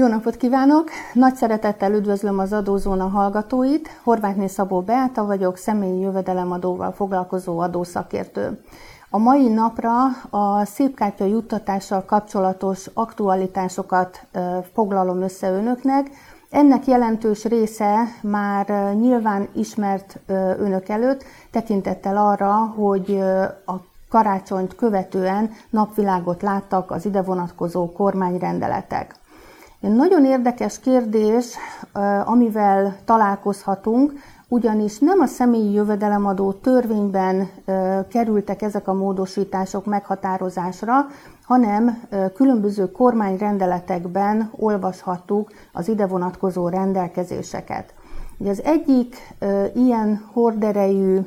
Jó napot kívánok! Nagy szeretettel üdvözlöm az Adózóna hallgatóit. Horvátné Szabó Beáta vagyok, személyi jövedelemadóval foglalkozó adószakértő. A mai napra a szépkártya juttatással kapcsolatos aktualitásokat foglalom össze önöknek. Ennek jelentős része már nyilván ismert önök előtt, tekintettel arra, hogy a karácsonyt követően napvilágot láttak az ide vonatkozó kormányrendeletek. Egy nagyon érdekes kérdés, amivel találkozhatunk, ugyanis nem a személyi jövedelemadó törvényben kerültek ezek a módosítások meghatározásra, hanem különböző kormányrendeletekben olvashattuk az ide vonatkozó rendelkezéseket. Ugye az egyik ilyen horderejű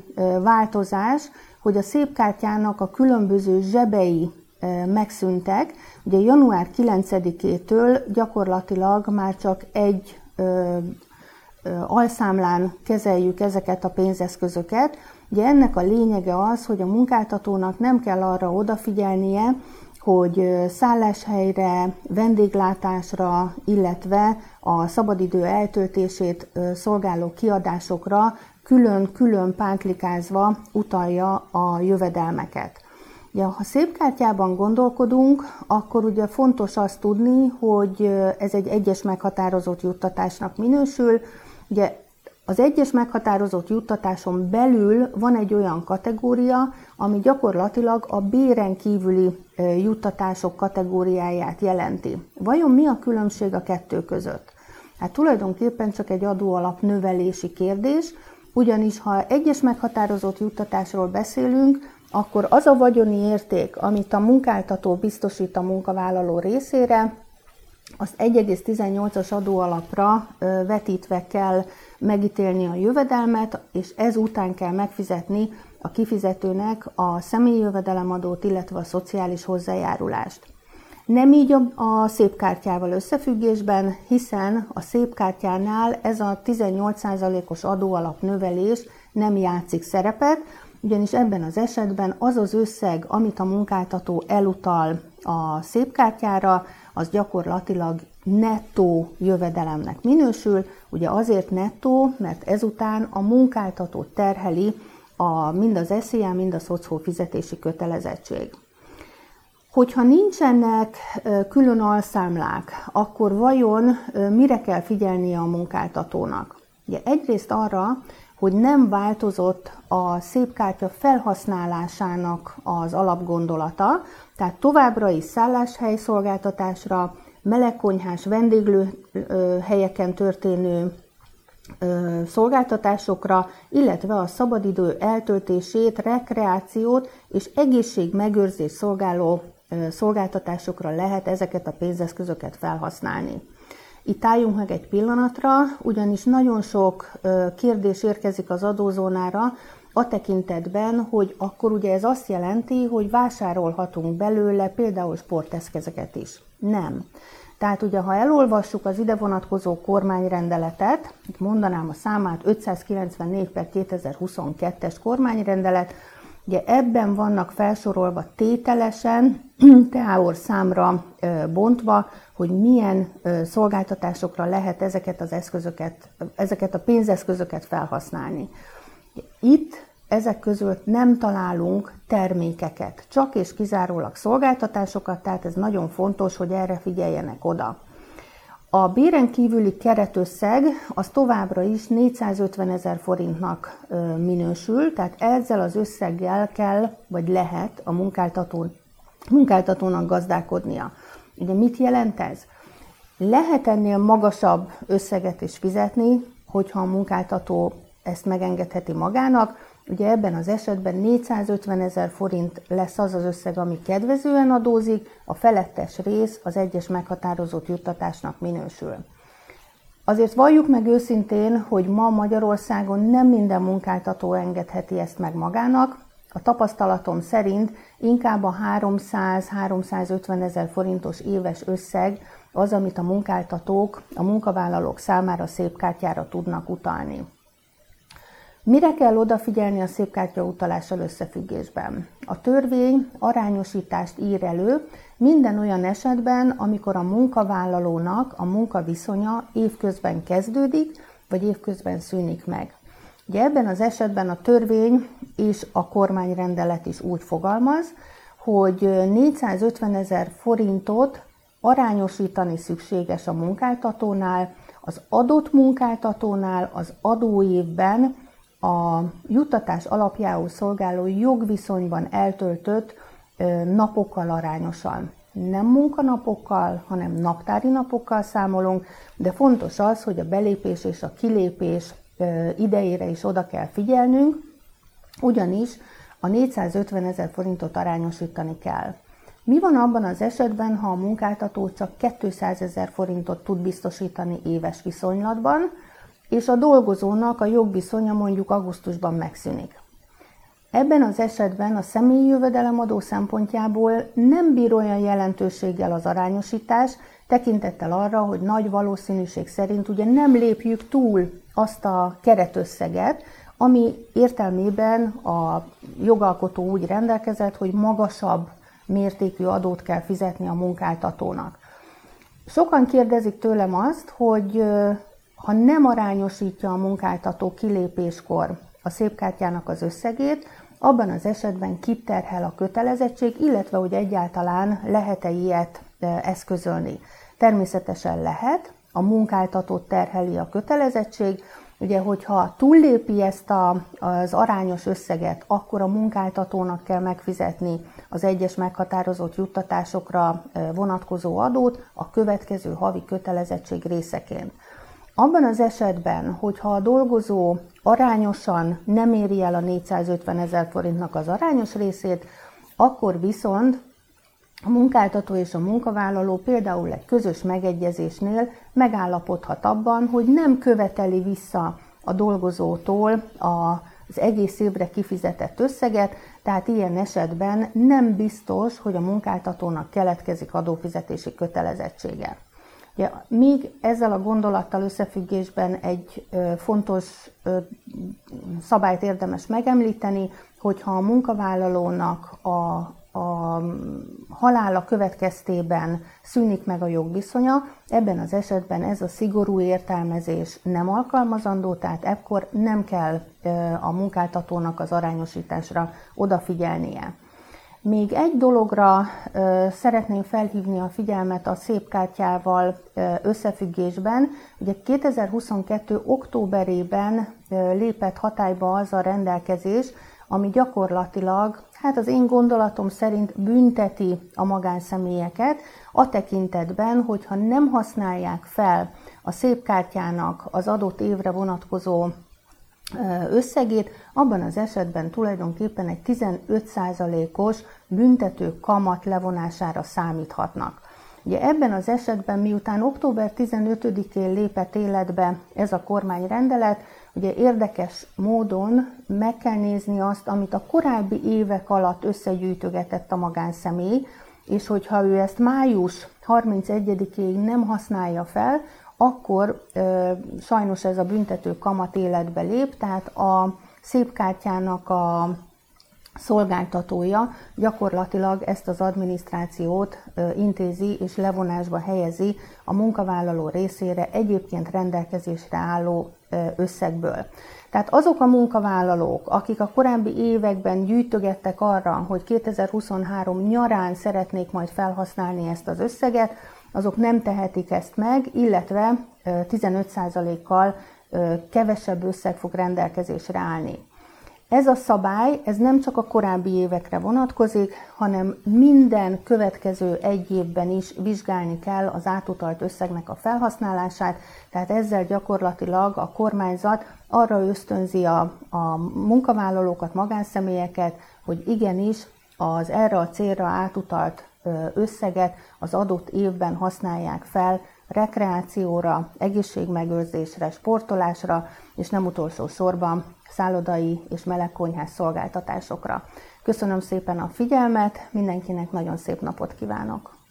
változás, hogy a szépkártyának a különböző zsebei megszűntek. Ugye január 9-től gyakorlatilag már csak egy alszámlán kezeljük ezeket a pénzeszközöket. Ugye ennek a lényege az, hogy a munkáltatónak nem kell arra odafigyelnie, hogy szálláshelyre, vendéglátásra, illetve a szabadidő eltöltését szolgáló kiadásokra külön-külön pántlikázva utalja a jövedelmeket. Ja, ha szép kártyában gondolkodunk, akkor ugye fontos azt tudni, hogy ez egy egyes meghatározott juttatásnak minősül. Ugye az egyes meghatározott juttatáson belül van egy olyan kategória, ami gyakorlatilag a béren kívüli juttatások kategóriáját jelenti. Vajon mi a különbség a kettő között? Hát tulajdonképpen csak egy adóalap növelési kérdés, ugyanis ha egyes meghatározott juttatásról beszélünk, akkor az a vagyoni érték, amit a munkáltató biztosít a munkavállaló részére, azt 1,18-as adóalapra vetítve kell megítélni a jövedelmet, és ezután kell megfizetni a kifizetőnek a személyi jövedelemadót, illetve a szociális hozzájárulást. Nem így a szép kártyával összefüggésben, hiszen a szép kártyánál ez a 18%-os adóalap növelés nem játszik szerepet, ugyanis ebben az esetben az az összeg, amit a munkáltató elutal a szépkártyára, az gyakorlatilag nettó jövedelemnek minősül. Ugye azért nettó, mert ezután a munkáltató terheli a, mind az SZIA, mind a szocó fizetési kötelezettség. Hogyha nincsenek külön alszámlák, akkor vajon mire kell figyelnie a munkáltatónak? Ugye egyrészt arra, hogy nem változott a szépkártya felhasználásának az alapgondolata, tehát továbbra is szálláshely szolgáltatásra, melegkonyhás vendéglő helyeken történő szolgáltatásokra, illetve a szabadidő eltöltését, rekreációt és egészségmegőrzés szolgáló szolgáltatásokra lehet ezeket a pénzeszközöket felhasználni. Itt álljunk meg egy pillanatra, ugyanis nagyon sok kérdés érkezik az adózónára, a tekintetben, hogy akkor ugye ez azt jelenti, hogy vásárolhatunk belőle például sporteszközeket is. Nem. Tehát ugye, ha elolvassuk az ide vonatkozó kormányrendeletet, itt mondanám a számát 594 per 2022-es kormányrendelet, Ugye ebben vannak felsorolva tételesen, teáor számra bontva, hogy milyen szolgáltatásokra lehet ezeket az eszközöket, ezeket a pénzeszközöket felhasználni. Itt ezek között nem találunk termékeket, csak és kizárólag szolgáltatásokat, tehát ez nagyon fontos, hogy erre figyeljenek oda. A béren kívüli keretösszeg az továbbra is 450 ezer forintnak minősül, tehát ezzel az összeggel kell, vagy lehet a munkáltató, munkáltatónak gazdálkodnia. Ugye mit jelent ez? Lehet ennél magasabb összeget is fizetni, hogyha a munkáltató ezt megengedheti magának, Ugye ebben az esetben 450 ezer forint lesz az az összeg, ami kedvezően adózik, a felettes rész az egyes meghatározott juttatásnak minősül. Azért valljuk meg őszintén, hogy ma Magyarországon nem minden munkáltató engedheti ezt meg magának. A tapasztalatom szerint inkább a 300-350 ezer forintos éves összeg az, amit a munkáltatók a munkavállalók számára szép kártyára tudnak utalni. Mire kell odafigyelni a szépkártya utalással összefüggésben? A törvény arányosítást ír elő minden olyan esetben, amikor a munkavállalónak a munkaviszonya évközben kezdődik, vagy évközben szűnik meg. Ugye ebben az esetben a törvény és a kormányrendelet is úgy fogalmaz, hogy 450 ezer forintot arányosítani szükséges a munkáltatónál, az adott munkáltatónál az adóévben a juttatás alapjául szolgáló jogviszonyban eltöltött napokkal arányosan. Nem munkanapokkal, hanem naptári napokkal számolunk, de fontos az, hogy a belépés és a kilépés idejére is oda kell figyelnünk, ugyanis a 450 ezer forintot arányosítani kell. Mi van abban az esetben, ha a munkáltató csak 200 ezer forintot tud biztosítani éves viszonylatban, és a dolgozónak a jogviszonya mondjuk augusztusban megszűnik? Ebben az esetben a személyi jövedelemadó szempontjából nem bír olyan jelentőséggel az arányosítás, tekintettel arra, hogy nagy valószínűség szerint ugye nem lépjük túl azt a keretösszeget, ami értelmében a jogalkotó úgy rendelkezett, hogy magasabb mértékű adót kell fizetni a munkáltatónak. Sokan kérdezik tőlem azt, hogy ha nem arányosítja a munkáltató kilépéskor a szépkártyának az összegét, abban az esetben kiterhel a kötelezettség, illetve hogy egyáltalán lehet-e ilyet eszközölni. Természetesen lehet, a munkáltatót terheli a kötelezettség, Ugye, hogyha túllépi ezt a, az arányos összeget, akkor a munkáltatónak kell megfizetni az egyes meghatározott juttatásokra vonatkozó adót a következő havi kötelezettség részeként. Abban az esetben, hogyha a dolgozó arányosan nem éri el a 450 ezer forintnak az arányos részét, akkor viszont a munkáltató és a munkavállaló például egy közös megegyezésnél megállapodhat abban, hogy nem követeli vissza a dolgozótól az egész évre kifizetett összeget, tehát ilyen esetben nem biztos, hogy a munkáltatónak keletkezik adófizetési kötelezettsége. Ja, még ezzel a gondolattal összefüggésben egy fontos szabályt érdemes megemlíteni, hogyha a munkavállalónak a a halála következtében szűnik meg a jogviszonya, ebben az esetben ez a szigorú értelmezés nem alkalmazandó, tehát ekkor nem kell a munkáltatónak az arányosításra odafigyelnie. Még egy dologra szeretném felhívni a figyelmet a szép kártyával összefüggésben. Ugye 2022. októberében lépett hatályba az a rendelkezés, ami gyakorlatilag, hát az én gondolatom szerint bünteti a magánszemélyeket a tekintetben, hogyha nem használják fel a szép kártyának az adott évre vonatkozó összegét, abban az esetben tulajdonképpen egy 15%-os büntető kamat levonására számíthatnak. Ugye ebben az esetben, miután október 15-én lépett életbe ez a kormányrendelet, Ugye érdekes módon meg kell nézni azt, amit a korábbi évek alatt összegyűjtögetett a magánszemély, és hogyha ő ezt május 31-ig nem használja fel, akkor ö, sajnos ez a büntető kamat életbe lép, tehát a szép kártyának a szolgáltatója gyakorlatilag ezt az adminisztrációt intézi és levonásba helyezi a munkavállaló részére egyébként rendelkezésre álló összegből. Tehát azok a munkavállalók, akik a korábbi években gyűjtögettek arra, hogy 2023 nyarán szeretnék majd felhasználni ezt az összeget, azok nem tehetik ezt meg, illetve 15%-kal kevesebb összeg fog rendelkezésre állni. Ez a szabály, ez nem csak a korábbi évekre vonatkozik, hanem minden következő egy évben is vizsgálni kell az átutalt összegnek a felhasználását, tehát ezzel gyakorlatilag a kormányzat arra ösztönzi a, a munkavállalókat, magánszemélyeket, hogy igenis az erre a célra átutalt összeget az adott évben használják fel rekreációra, egészségmegőrzésre, sportolásra, és nem utolsó sorban szállodai és melegkonyhás szolgáltatásokra. Köszönöm szépen a figyelmet, mindenkinek nagyon szép napot kívánok!